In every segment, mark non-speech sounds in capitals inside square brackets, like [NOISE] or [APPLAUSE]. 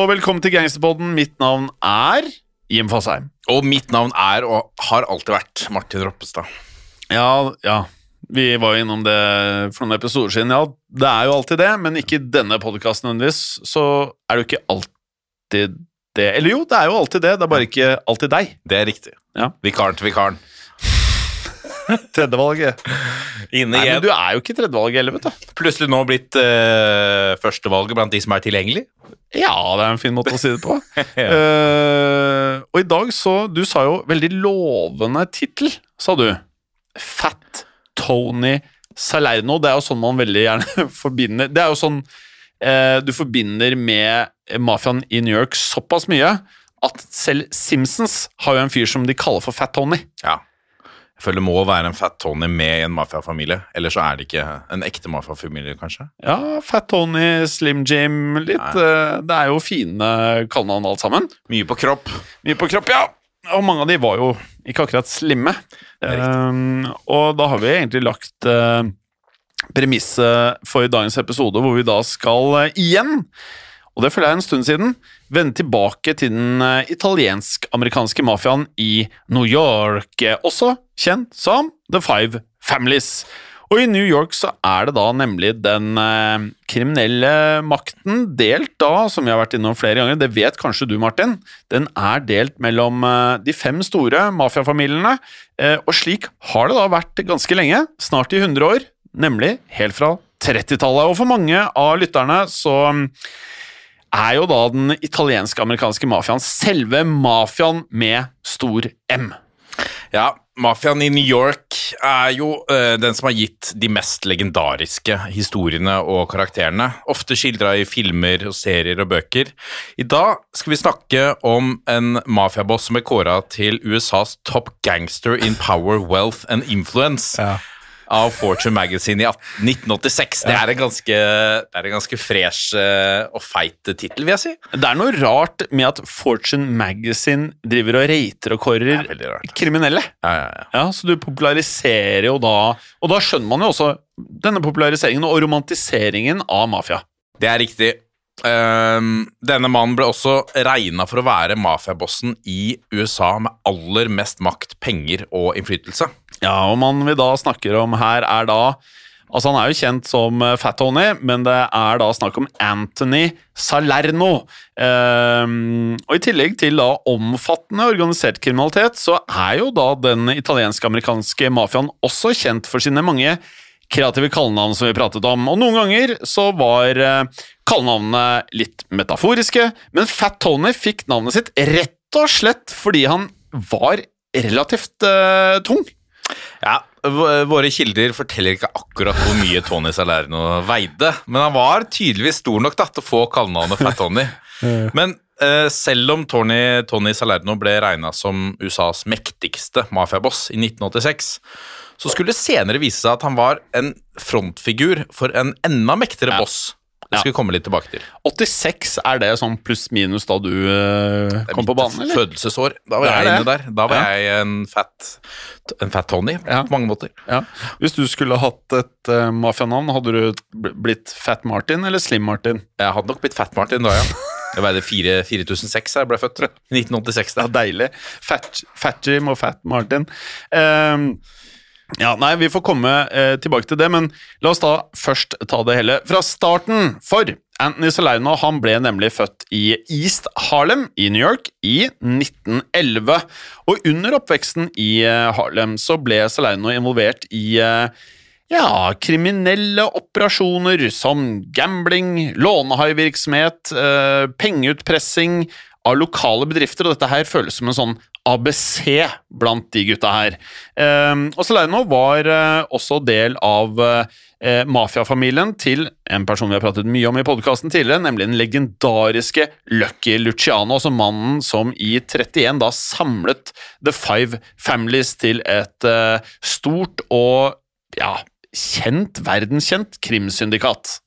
Og velkommen til Gangsterpodden. Mitt navn er Jim Fasheim. Og mitt navn er og har alltid vært Martin Roppestad. Ja, ja. Vi var jo innom det for noen episoder siden. Ja, det er jo alltid det, men ikke i denne podkasten nødvendigvis. Så er det jo ikke alltid det. Eller jo, det er jo alltid det. Det er bare ikke alltid deg. Det er riktig. Ja. Vikaren til vikaren. [LAUGHS] Tredjevalget. Inne Nei, men du er jo ikke tredjevalget heller, vet du. Plutselig nå blitt uh, førstevalget blant de som er tilgjengelig. Ja, det er en fin måte å si det på. [LAUGHS] Eh, og i dag så Du sa jo veldig lovende tittel, sa du. Fat Tony Salerno. Det er jo sånn man veldig gjerne [LAUGHS] forbinder Det er jo sånn uh, du forbinder med mafiaen i New York såpass mye at selv Simpsons har jo en fyr som de kaller for Fat Tony. Ja. Jeg føler det må være en Fat Tony med i en mafiafamilie. Eller så er det ikke en ekte mafiafamilie, kanskje. Ja, Fat Tony, Slim Jim, litt Nei. Det er jo fine kallenavn alt sammen. Mye på kropp. Mye på kropp, ja. Og mange av de var jo ikke akkurat slimme. Um, og da har vi egentlig lagt uh, premisset for dagens episode, hvor vi da skal uh, igjen, og det føler jeg en stund siden, vende tilbake til den uh, italiensk-amerikanske mafiaen i New York, uh, også kjent som The Five Families. Og i New York så er det da nemlig den eh, kriminelle makten delt da, som vi har vært innom flere ganger, det vet kanskje du, Martin, den er delt mellom eh, de fem store mafiafamiliene, eh, og slik har det da vært ganske lenge, snart i 100 år, nemlig helt fra 30-tallet. Og for mange av lytterne så er jo da den italiensk-amerikanske mafiaen selve mafiaen med stor M. Ja, mafiaen i New York er jo uh, den som har gitt de mest legendariske historiene og karakterene. Ofte skildra i filmer, og serier og bøker. I dag skal vi snakke om en mafiaboss som er kåra til USAs top gangster in power, wealth and influence. Av Fortune Magazine i 1986. Det er en ganske, det er en ganske fresh eh, og feit tittel, vil jeg si. Det er noe rart med at Fortune Magazine driver og rater og kårer er kriminelle. Ja, ja, ja. Ja, Så du populariserer jo da Og da skjønner man jo også denne populariseringen og romantiseringen av mafia. Det er riktig. Um, denne mannen ble også regna for å være mafiabossen i USA med aller mest makt, penger og innflytelse. Ja, og man vi da snakker om her, er da Altså, han er jo kjent som eh, Fat Tony, men det er da snakk om Anthony Salerno. Um, og i tillegg til da omfattende organisert kriminalitet, så er jo da den italiensk-amerikanske mafiaen også kjent for sine mange kreative kallenavn som vi pratet om. Og noen ganger så var eh, kallenavnene litt metaforiske, men Fat Tony fikk navnet sitt rett og slett fordi han var relativt uh, tung. Ja, Våre kilder forteller ikke akkurat hvor mye Tony Salerno veide, men han var tydeligvis stor nok da, til å få kallenavnet Fat Tony. [LAUGHS] Men eh, selv om Tony, Tony Salerno ble regna som USAs mektigste mafiaboss i 1986, så skulle det senere vise seg at han var en frontfigur for en enda mektigere Ja. boss. Det skal vi komme litt tilbake til. 86, er det sånn pluss-minus da du eh, kom på banen, eller? Fødelsesår. Da var jeg inne der. Da var jeg en fat, en fat Tony på mange måter. Ja. Hvis du skulle hatt et uh, mafianavn, hadde du blitt Fat Martin eller Slim Martin? Jeg hadde nok blitt Fat Martin da, ja. [LAUGHS] Jeg veide fire- 4006 da jeg ble født. I 1986. Det er deilig. Fat, Jim og Fat Martin. Ehm, ja, nei, vi får komme eh, tilbake til det, men la oss da først ta det hele fra starten. For Anthony Salerno han ble nemlig født i East Harlem i New York i 1911. Og under oppveksten i eh, Harlem så ble Salerno involvert i eh, ja, kriminelle operasjoner som gambling, lånehaivirksomhet, eh, pengeutpressing av lokale bedrifter, og dette her føles som en sånn ABC blant de gutta her. Eh, og Salerno var eh, også del av eh, mafiafamilien til en person vi har pratet mye om i podkasten tidligere, nemlig den legendariske Lucky Luciano, altså mannen som i 31 da samlet The Five Families til et eh, stort og ja, kjent, verdenskjent krimsyndikat.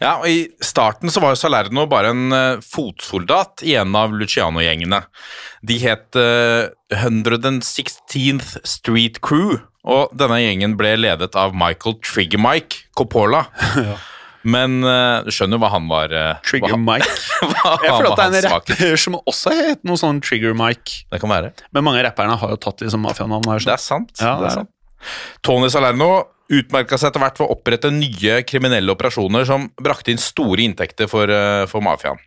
Ja, og I starten så var jo Salerno bare en uh, fotsoldat i en av Luciano-gjengene. De het uh, 116th Street Crew, og denne gjengen ble ledet av Michael Trigger-Mike Coppola. [LAUGHS] Men uh, du skjønner jo hva han var eh, Trigger hva, Mike. [LAUGHS] hva Jeg føler at det er en rapper som også het noe sånn Trigger Mike. Det kan være. Men mange av rapperne har jo tatt liksom som mafianavn. Det er sant. Ja, det det er sant. Tony Salerno utmerka seg etter hvert ved å opprette nye kriminelle operasjoner som brakte inn store inntekter for, eh, for mafiaen.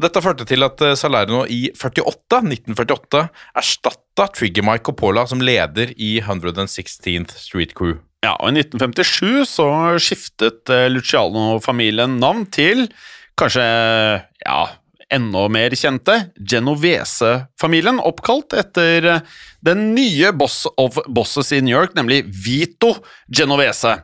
Dette førte til at eh, Salerno i 48, 1948 erstatta Trigger Mike Coppola som leder i 116th Street Crew. Ja, og I 1957 så skiftet eh, Luciano-familien navn til kanskje ja, enda mer kjente Genovese-familien, oppkalt etter eh, den nye boss of bosses i New York, nemlig Vito Genovese.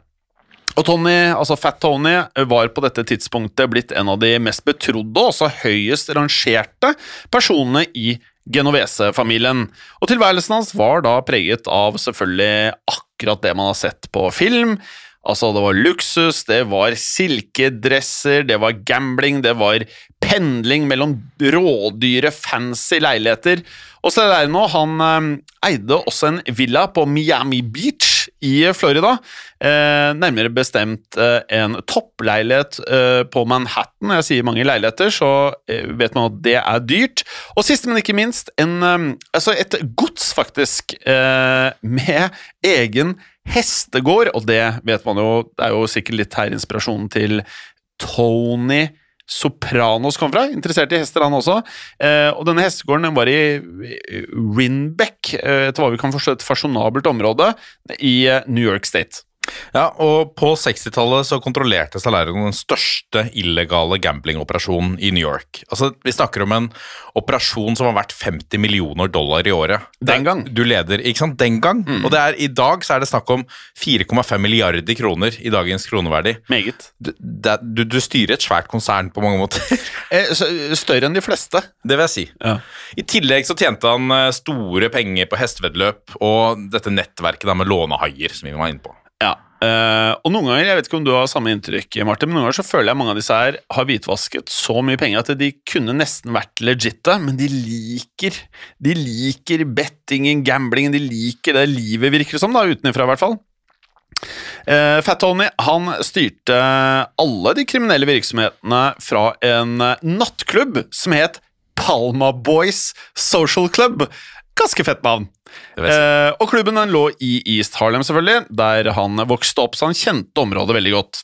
Og Tony, altså Fat Tony var på dette tidspunktet blitt en av de mest betrodde og også høyest rangerte personene i Genovese-familien. Og tilværelsen hans var da preget av selvfølgelig akkurat det man har sett på film. Altså, det var luksus, det var silkedresser, det var gambling, det var pendling mellom rådyre, fancy leiligheter. Og Salerno han eh, eide også en villa på Miami Beach i Florida. Eh, nærmere bestemt eh, en toppleilighet eh, på Manhattan. Jeg sier mange leiligheter, så eh, vet man at det er dyrt. Og sist, men ikke minst, en, eh, altså et gods, faktisk, eh, med egen hestegård. Og det vet man jo, det er jo sikkert litt her inspirasjonen til Tony Sopranos kom fra, interessert i hester han også. Eh, og denne hestegården den var i Rinbeck, eh, etter hva vi kan forstå et fasjonabelt område i eh, New York State. Ja, og På 60-tallet så kontrollerte Salerno den største illegale gamblingoperasjonen i New York. Altså, Vi snakker om en operasjon som var verdt 50 millioner dollar i året. Den gang. Du leder, ikke sant? Den gang. Og det er, i dag så er det snakk om 4,5 milliarder kroner i dagens kroneverdi. Meget. Du, det, du, du styrer et svært konsern på mange måter. [LAUGHS] Eh, større enn de fleste. Det vil jeg si. Ja. I tillegg så tjente han eh, store penger på hestevedløp og dette nettverket der med lånehaier, som vi var inne på. Eh, og noen ganger, jeg vet ikke om du har samme inntrykk, Martin, men noen ganger så føler jeg mange av disse her har hvitvasket så mye penger at de kunne nesten vært legitte, men de liker De liker bettingen, gamblingen, de liker det livet, virker det som, da, utenfra i hvert fall. Uh, Fat Tony han styrte alle de kriminelle virksomhetene fra en nattklubb som het Palma Boys Social Club. Ganske fett navn. Eh, og klubben den lå i East Harlem, selvfølgelig, der han vokste opp, så han kjente området veldig godt.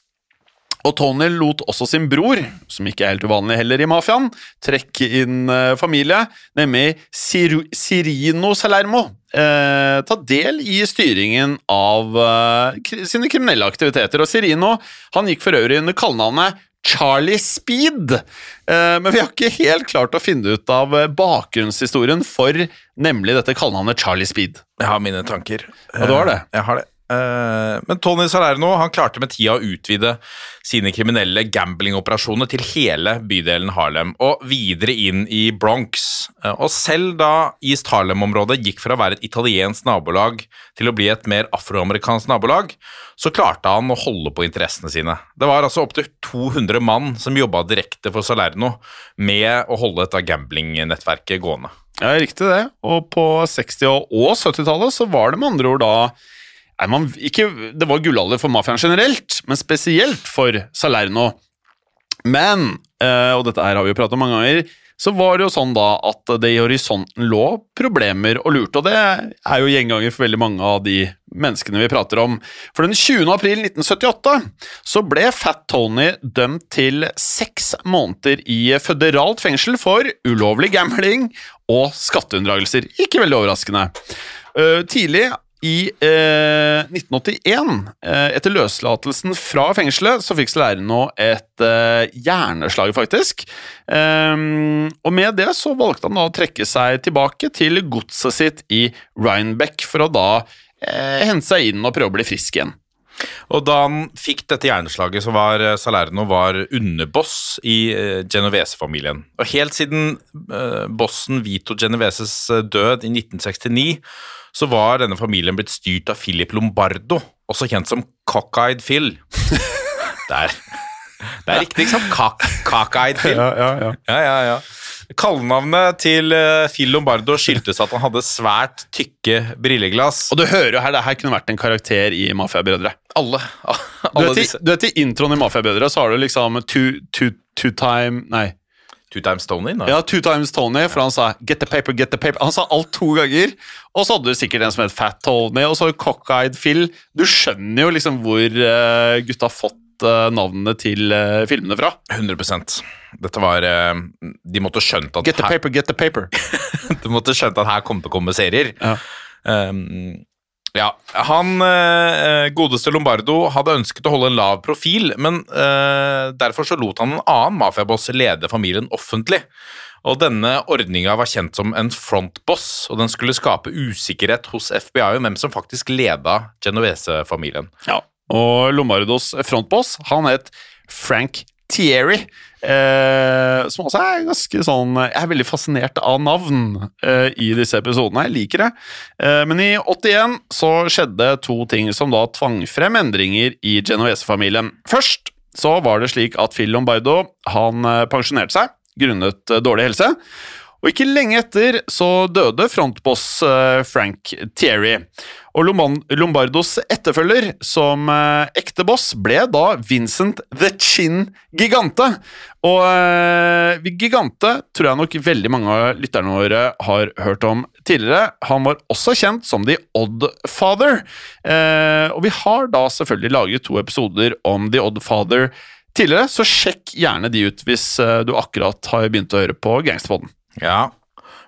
Og Tony lot også sin bror, som ikke er helt uvanlig heller i mafiaen, trekke inn eh, familie, nemlig Sir Sirino Salermo, eh, ta del i styringen av eh, kri sine kriminelle aktiviteter. Og Sirino han gikk for øvrig under kallenavnet Charlie Speed, eh, men vi har ikke helt klart å finne ut av eh, bakgrunnshistorien for nemlig dette kallenavnet Charlie Speed. Jeg har mine tanker. Ja, du har det? Eh, Jeg har det. Eh, Men Tony Salerno han klarte med tida å utvide sine kriminelle gamblingoperasjoner til hele bydelen Harlem og videre inn i Bronx. Eh, Og selv da East Harlem-området gikk fra å være et italiensk nabolag til å bli et mer afroamerikansk nabolag, så klarte han å holde på interessene sine. Det var altså opptil 200 mann som jobba direkte for Salerno med å holde dette gamblingnettverket gående. Ja, riktig det. Og på 60- og 70-tallet så var det med andre ord da man, ikke, Det var gullalder for mafiaen generelt, men spesielt for Salerno. Men, eh, og dette her har vi jo pratet om mange ganger, så var det jo sånn da at det i horisonten lå problemer og lurte, og det er jo gjenganger for veldig mange av de menneskene vi prater om. For den 20. april 1978 så ble Fat Tony dømt til seks måneder i føderalt fengsel for ulovlig gambling og skatteunndragelser. Ikke veldig overraskende. Eh, tidlig i eh, 1981, eh, etter løslatelsen fra fengselet, så fikk Salerno et eh, hjerneslag, faktisk. Ehm, og med det så valgte han da å trekke seg tilbake til godset sitt i Rhinebeck for å da eh, hente seg inn og prøve å bli frisk igjen. Og da han fikk dette hjerneslaget, så var eh, Salerno var underboss i eh, Genovese-familien. Og helt siden eh, bossen Vito Genoveses eh, død i 1969, så var denne familien blitt styrt av Philip Lombardo, også kjent som Cockeyed Phil. [LAUGHS] Der. Det er riktig, ikke sant? Cock- Cockeyed Phil. ja, ja. Ja, ja, ja. Kallenavnet til uh, Phil Lombardo skyldtes at han hadde svært tykke brilleglass. Og du hører jo her, det her kunne vært en karakter i Mafiabrødre. Alle, Du alle vet, disse. du vet i introen i Mafiabrødre så har du liksom two, two, two time Nei. Two times Tony? Da. Ja, two times Tony, for han sa 'get the paper, get the paper'. Han sa alt to ganger. Og så hadde du sikkert en som het Fat Tony, og så Cockeyed Phil. Du skjønner jo liksom hvor uh, gutta har fått eh, navnene til eh, filmene fra. 100% Dette var De måtte skjønt at Get the paper, get the paper. [LAUGHS] de måtte skjønt at her kom til å komme serier. Ja. Um, ja, han eh, godeste Lombardo hadde ønsket å holde en lav profil, men eh, derfor så lot han en annen mafiaboss lede familien offentlig. Og denne ordninga var kjent som en frontboss, og den skulle skape usikkerhet hos FBI om hvem som faktisk leda Genovese-familien. Ja. Og Lombardos frontboss, han het Frank Thierry. Eh, som også er ganske sånn Jeg er veldig fascinert av navn eh, i disse episodene. Jeg liker det. Eh, men i 81 så skjedde to ting som da tvang frem endringer i Genovese-familien. Først så var det slik at Phil Lombardo han eh, pensjonerte seg grunnet eh, dårlig helse. Og ikke lenge etter så døde frontboss eh, Frank Thierry. Og Lombardos etterfølger som eh, ekte boss ble da Vincent The Chin Gigante. Og eh, Gigante tror jeg nok veldig mange av lytterne våre har hørt om tidligere. Han var også kjent som The Odd Father. Eh, og vi har da selvfølgelig laget to episoder om The Odd Father tidligere, så sjekk gjerne de ut hvis du akkurat har begynt å høre på Gangsterpodden. Ja.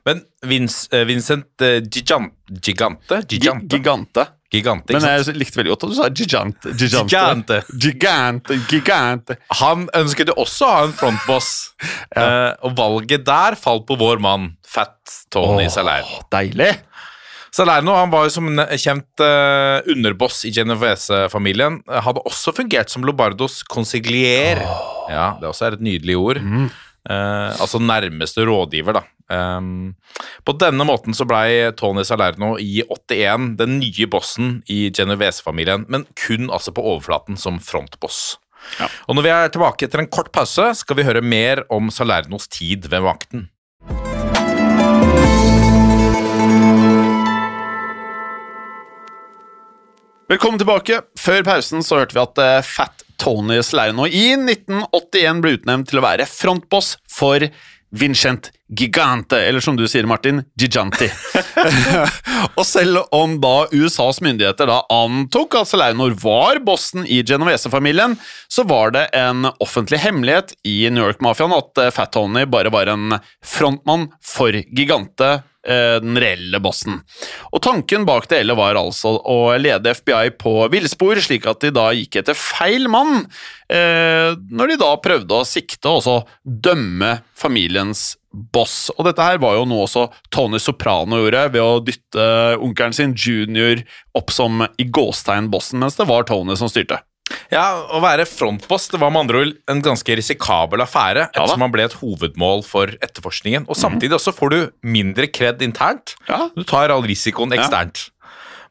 Men Vince, eh, Vincent eh, Gigan, Gigante? Gigante? Gigante. Gigante, ikke Men sant? jeg likte veldig godt at du sa gigante. Gigante. Gigante. Gigante. Gigante. Han ønsket jo også å ha en frontboss, [LAUGHS] eh, og valget der falt på vår mann, Fat Tony Salerno. Åh, deilig. Salerno han var jo som en kjent eh, underboss i Genovese-familien. eh, Hadde også fungert som Lobardos consiglier. Ja, det også er et nydelig ord. Eh, altså nærmeste rådgiver, da. Um, på denne måten så blei Tony Salerno i 81 den nye bossen i Genovese-familien, men kun altså på overflaten som frontboss. Ja. Og når vi er tilbake etter en kort pause, skal vi høre mer om Salernos tid ved makten. Velkommen tilbake. Før pausen så hørte vi at eh, Fat Tony Salerno i 1981 ble utnevnt til å være frontboss for Vincent Gigante, eller som du sier, Martin, Giganti. [LAUGHS] og selv om da USAs myndigheter da antok at Salerno var bossen i Genovese-familien, så var det en offentlig hemmelighet i New York-mafiaen at eh, Fat Tony bare var en frontmann for Gigante, eh, den reelle bossen. Og tanken bak det hele var altså å lede FBI på villspor, slik at de da gikk etter feil mann, eh, når de da prøvde å sikte og også dømme familiens boss. Og dette her var jo noe også Tony Soprano gjorde, ved å dytte onkelen sin Junior opp som i gåstegn bossen, mens det var Tony som styrte. Ja, Å være frontboss det var med andre ord en ganske risikabel affære, Ja ettersom han ble et hovedmål for etterforskningen. Og Samtidig også får du mindre kred internt. Ja. Du tar all risikoen eksternt.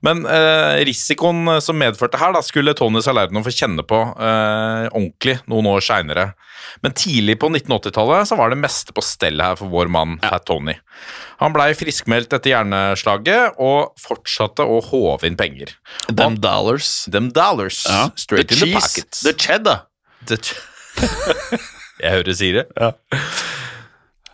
Men eh, risikoen eh, som medførte her, da skulle Tony Salerno få kjenne på eh, ordentlig noen år seinere. Men tidlig på 1980-tallet så var det meste på stell her for vår mann Fat Tony. Han blei friskmeldt etter hjerneslaget og fortsatte å håve inn penger. Them dollars. Them dollars straight the in the packet pockets. the cheddar. Det- [LAUGHS] Jeg hører sier det.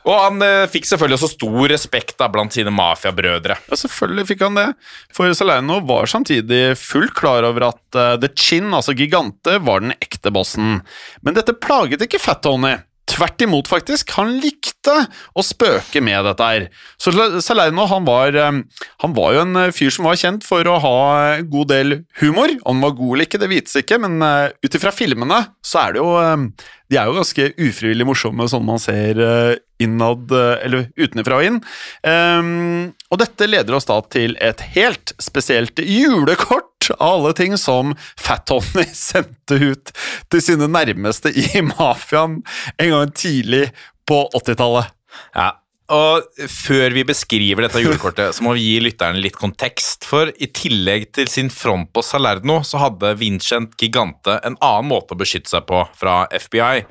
Og han eh, fikk selvfølgelig også stor respekt da, blant sine mafiabrødre. Ja, selvfølgelig fikk han det. For Salerno var samtidig fullt klar over at eh, The Chin, altså Gigante, var den ekte bossen. Men dette plaget ikke Fat Tony. Tvert imot, faktisk. Han likte å spøke med dette her. Så Salerno han var, eh, han var jo en eh, fyr som var kjent for å ha en god del humor. Om han var god eller ikke, det vites ikke, men uh, ut ifra filmene så er det jo eh, De er jo ganske ufrivillig morsomme, sånn man ser eh, innad eh, Eller utenfra og inn. Um, og dette leder oss da til et helt spesielt julekort av alle ting som Fat Tony [LAUGHS] sendte ut til sine nærmeste i mafiaen en gang tidlig på 80-tallet. Ja. Og før vi beskriver dette julekortet, så må vi gi lytterne litt kontekst. For i tillegg til sin front på Salerno, så hadde Vincent Gigante en annen måte å beskytte seg på fra FBI.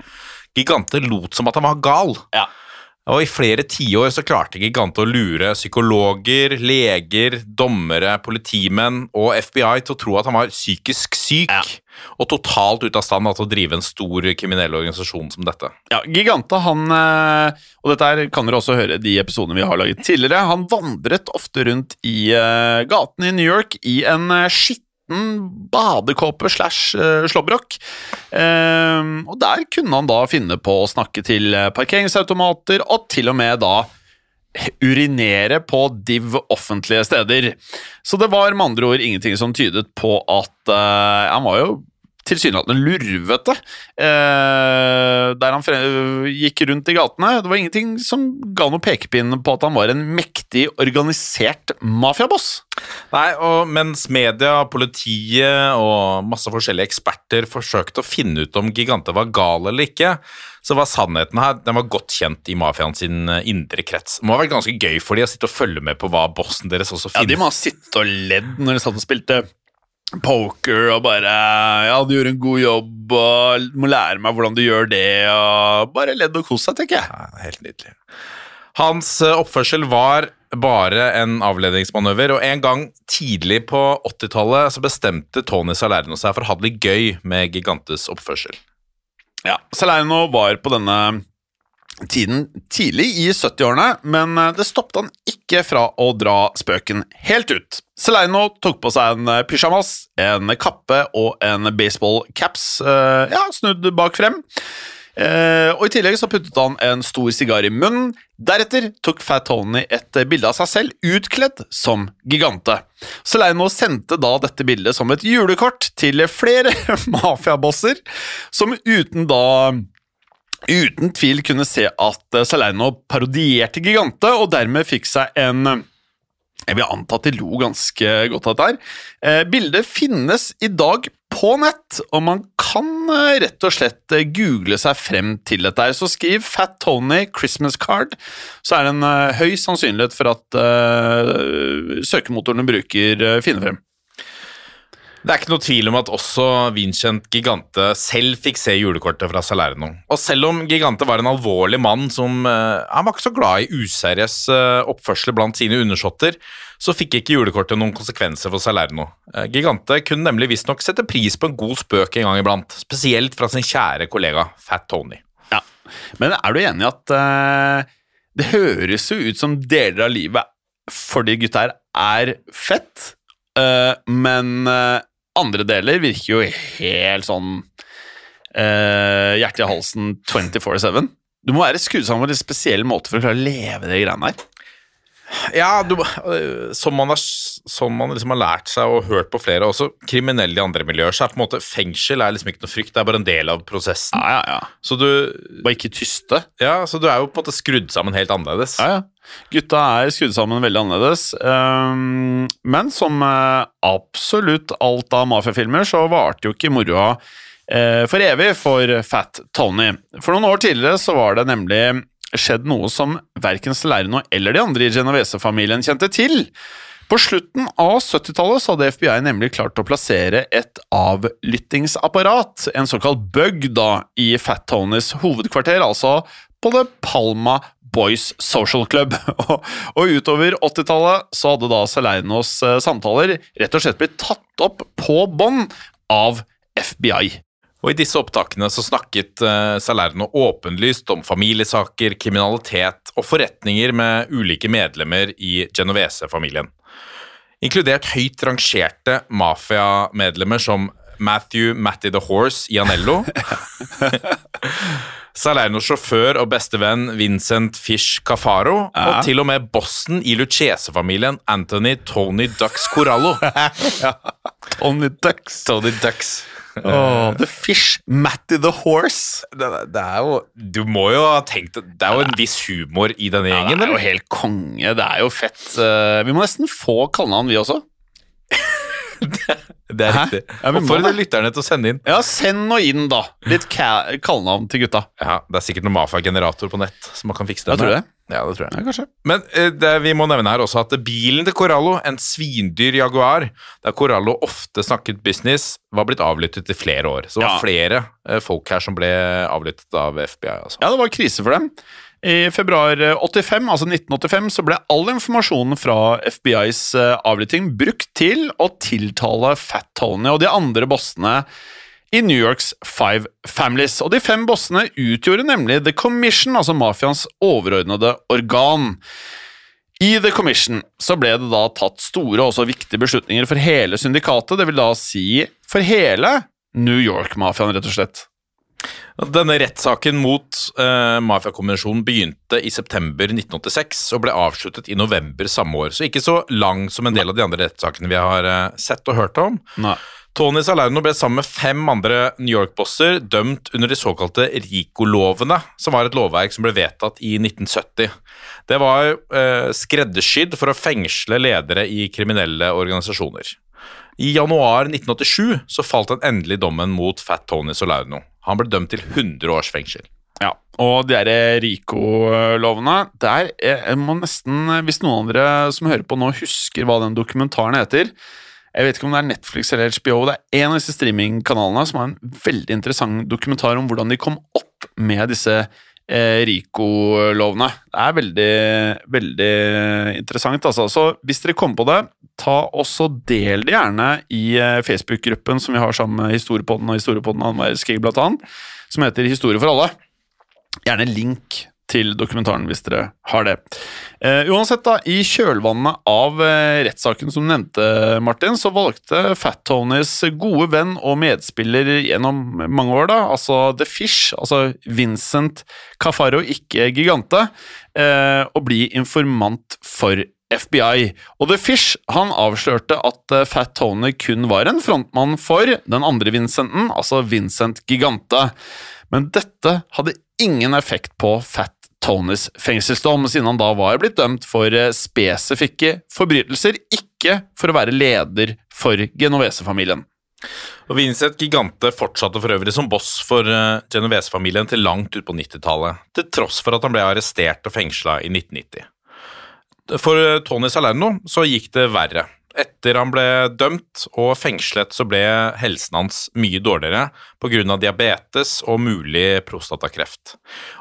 Gigante lot som at han var gal. Ja. Og I flere tiår så klarte Gigante å lure psykologer, leger, dommere, politimenn og FBI til å tro at han var psykisk syk Ja. og totalt ute av stand til å drive en stor kriminell organisasjon som dette. Ja, Gigante, han eh, Og dette her kan dere også høre de episodene vi har laget tidligere. Han vandret ofte rundt i eh, gatene i New York i en eh, skitten badekåpe slash eh, slåbrok. Eh, og der kunne han da finne på å snakke til eh, parkeringsautomater, og til og med da urinere på div offentlige steder. Så det var med andre ord ingenting som tydet på at eh, Han var jo tilsynelatende lurvete eh, der han gikk rundt i gatene. Det var ingenting som ga noe pekepinn på at han var en mektig, organisert mafiaboss. Nei, og mens media, politiet og masse forskjellige eksperter forsøkte å finne ut om Gigante var gal eller ikke, så var sannheten her den var godt kjent i mafiaen sin eh, indre krets. Det må ha vært ganske gøy for de å sitte og følge med på hva bossen deres også finner. Ja. De må ha sittet og ledd når de satt og spilte poker og bare Ja, du gjorde en god jobb, og må lære meg hvordan du gjør det, og bare ledd og kos deg, tenker jeg. Ja, helt nydelig. Hans eh, oppførsel var bare en avledningsmanøver, og en gang tidlig på 80-tallet så bestemte Tony Salerno seg for å ha det litt gøy med Gigantes oppførsel. Ja, Salerno var på denne tiden tidlig i 70-årene, men eh, det stoppet han ikke fra å dra spøken helt ut. Salerno tok på seg en eh, pysjamas, en kappe og en baseballcaps, eh, ja, snudd bak frem. Eh, og I tillegg så puttet han en stor sigar i munnen. Deretter tok Fat Tony et bilde av seg selv utkledd som gigante. Salerno sendte da dette bildet som et julekort til flere [LAUGHS] mafiabosser, som uten da uten tvil kunne se at eh, parodierte Gigante, og dermed fikk seg en Jeg vil anta at de lo ganske godt av dette. her. Eh, bildet finnes i dag på nett, og man kan eh, rett og slett eh, google seg frem til dette. her. Så skriv Fat Tony Christmas Card, så er det en høy sannsynlighet for at uh, søkemotorene bruker uh, finne frem. Det er ikke noe tvil om at også Vincent Gigante selv fikk se julekortet fra Salerno. Og selv om Gigante var en alvorlig mann som uh, Han var ikke så glad i useriøs uh, oppførsel blant sine undersåtter, så fikk ikke julekortet noen konsekvenser for Salerno. Uh, Gigante kunne nemlig visstnok sette pris på en god spøk en gang iblant, spesielt fra sin kjære kollega Fat Tony. Ja, Men er du enig i at det høres jo ut som deler av livet for de gutta her er fett, men andre deler virker jo helt sånn eh, hjertet i halsen 24-7. Du må være skrudd sammen på en spesiell måte for å klare å leve de greiene her. Ja, du, øh, som man, har, som man liksom har lært seg og hørt på flere, også kriminelle i andre miljøer, så er på en måte fengsel er liksom ikke noe frykt, det er bare en del av prosessen. Ja, ja, ja. Så du, Bare ikke tyste. ja, så du er jo på en måte skrudd sammen helt annerledes. Ja, ja. Gutta er skrudd sammen veldig annerledes. Um, men som eh, absolutt alt av mafiafilmer, så varte jo ikke moroa eh, for evig for Fat Tony. For noen år tidligere så var det nemlig skjedd noe som verken Salerno eller de andre i Genovese-familien kjente til. På slutten av 70-tallet så hadde FBI nemlig klart å plassere et avlyttingsapparat, en såkalt bug, da, i Fat Tonys hovedkvarter, altså på The Palma Boys Social Club. [LAUGHS] Og, og utover 80-tallet så hadde da Salernos eh, samtaler rett og slett blitt tatt opp på bånd av FBI. Og I disse opptakene så snakket uh, Salerno åpenlyst om familiesaker, kriminalitet og forretninger med ulike medlemmer i Genovese-familien. Inkludert høyt rangerte mafiamedlemmer som Matthew Matty the Horse Ianello. [LAUGHS] Salernos sjåfør og bestevenn Vincent Fish Cafaro. Ja. Og til og med bossen i Lucchese-familien Anthony Tony Dux Corallo. [LAUGHS] Tony Ducks. Tony Dux. Åh, the Fish, Matty the Horse. det, det er jo Du må jo ha tenkt Det er jo en viss humor i denne Ja, gjengen, det er jo helt konge. Det er jo fett. Eh, Vi må nesten få kallenavn, vi også. [LAUGHS] Det er riktig. Ja, må det. lytterne til å sende inn. Ja, send nå inn, da. Litt ka- kallenavn til gutta. Ja, Det er sikkert noen Mafia-generator på nett som man kan fikse det Jeg tror det? Ja, det tror jeg. Ja, kanskje. Men eh, det, vi må nevne her også at bilen til Corallo, en svindyr Jaguar, der Corallo ofte snakket business, var blitt avlyttet i flere år. Så det var Ja. flere eh, folk her som ble avlyttet av FBI. Altså. Ja, det var krise for dem. I februar 85, altså 1985 så ble all informasjonen fra FBIs eh, avlytting brukt til å tiltale Fat Tony og de andre bossene i New Yorks Five Families. Og de fem bossene utgjorde nemlig The Commission, altså mafiaens overordnede organ. I The Commission så ble det da tatt store og også viktige beslutninger for hele syndikatet, det vil da si for hele New York-mafiaen, rett og slett. Denne rettssaken mot uh, mafiakonvensjonen begynte i september 1986 og ble avsluttet i november samme år, så ikke så lang som en del av de andre rettssakene vi har uh, sett og hørt om. Nei. Tony Salerno ble sammen med fem andre New York-bosser dømt under de såkalte RICO-lovene, som var et lovverk som ble vedtatt i 1970. Det var uh, skreddersydd for å fengsle ledere i kriminelle organisasjoner. I januar 1987 så falt den endelige dommen mot Fat Tony Solano. Han ble dømt til 100 års fengsel. Ja, og de derre RICO-lovene Der jeg må nesten Hvis noen av dere som hører på nå, husker hva den dokumentaren heter Jeg vet ikke om det er Netflix eller HBO, det er en av disse streamingkanalene som har en veldig interessant dokumentar om hvordan de kom opp med disse eh, RICO-lovene. Det er veldig, veldig interessant, altså. Så hvis dere kommer på det, ta også del det gjerne i eh, Facebook-gruppen som vi har sammen med Historiepodden og Historiepodden Annenverdenskrig, skrig, blant annet, som heter Historie for alle. Gjerne link til dokumentaren hvis dere har det. Eh, uansett, da, i kjølvannet av eh, rettssaken som du nevnte, Martin, så valgte Fat Tonys gode venn og medspiller gjennom mange år, da, altså The Fish, altså Vincent Cafaro, ikke Gigante, eh, å bli informant for FBI. Og The Fish han avslørte at eh, Fat Tony kun var en frontmann for den andre Vincenten, altså Vincent Gigante. Men dette hadde ingen effekt på Fat Tonys fengselsdom, siden han da var blitt dømt for eh, spesifikke forbrytelser, ikke for å være leder for Genovese-familien. Og Vincent Gigante fortsatte for øvrig som boss for uh, Genovese-familien til langt ut på 90-tallet, til tross for at han ble arrestert og fengsla i 1990. For uh, Tony Salerno så gikk det verre. Etter han ble dømt og fengslet, så ble helsen hans mye dårligere pga. diabetes og mulig prostatakreft.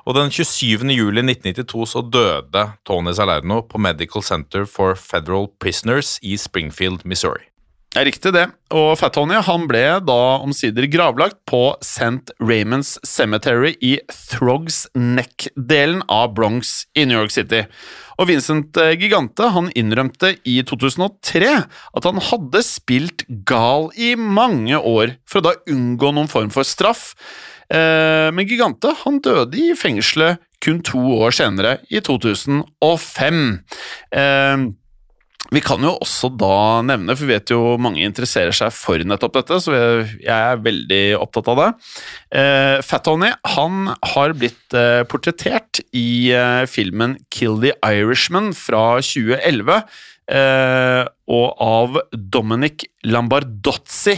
Og den 27. juli 1992 så døde Tony Salerno på Medical Center for Federal Prisoners i Springfield, Missouri. Riktig, det. Og Fat Tony han ble da omsider gravlagt på St. Raymond's Cemetery i Throgs Neck-delen av Bronx i New York City. Og Vincent eh, Gigante han innrømte i 2003 at han hadde spilt gal i mange år for å da unngå noen form for straff. Eh, men Gigante han døde i fengselet kun to år senere, i 2005. Vi kan jo også da nevne, for vi vet jo mange interesserer seg for nettopp dette, så jeg er veldig opptatt av det. Eh, Fat Tony han har blitt eh, portrettert i eh, filmen Kill the Irishman fra 2011, eh, og av Dominic Lambardozzi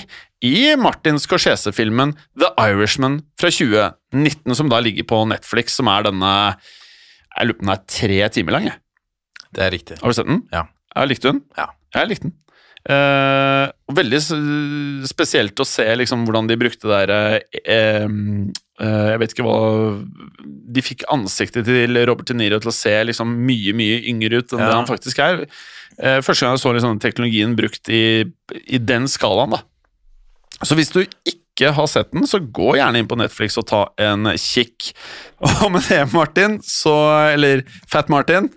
i Martin Scorsese-filmen The Irishman fra 2019, som da ligger på Netflix, som er denne Jeg lurer på om den er tre timer lang. jeg. Det er riktig. Har du sett den? Ja. Jeg likte den. Ja. Jeg likte den. Eh, veldig spesielt å se liksom hvordan de brukte det der eh, eh, Jeg vet ikke hva De fikk ansiktet til Robert De Niro til å se liksom mye mye yngre ut enn det han faktisk er. Eh, første gang jeg så liksom teknologien brukt i, i den skalaen. da Så hvis du ikke har sett den, så gå gjerne inn på Netflix og ta en kikk. [LAUGHS] Og med det, Martin, så Eller Fat Martin.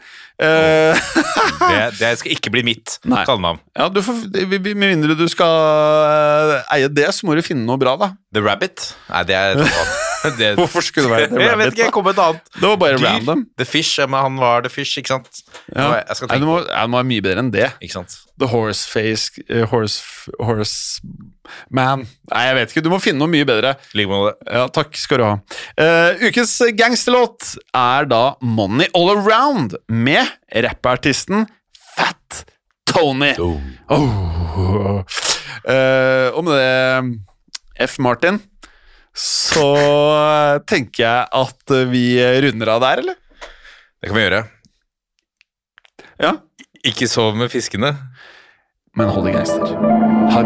Eh, [LAUGHS] Det, det skal ikke bli mitt kallenavn. Ja, du får, Med mindre du skal eh, eie det, så må du finne noe bra, da. The Rabbit? Nei, det er [LAUGHS] det, Hvorfor skulle det være The [LAUGHS] Jeg vet ikke, jeg kom med et annet. Det var bare Dyr. random. The Fish, men han var The Fish, ikke sant? Ja. Jeg skal Nei, det må, det, må være mye bedre enn det. ikke sant? The Horse Face eh, Horse, horse Man. Nei, jeg vet ikke. Du må finne noe mye bedre. Like med det. Ja, takk skal du ha. Uh, ukens gangsterlåt er da Money All Around med rappartisten Fat Tony. Oh. Eh, og med det, F. Martin, så tenker jeg at vi runder av der, eller? Det kan vi gjøre. Ja. Ikke sov med fiskene. Men hold det gangster. Ha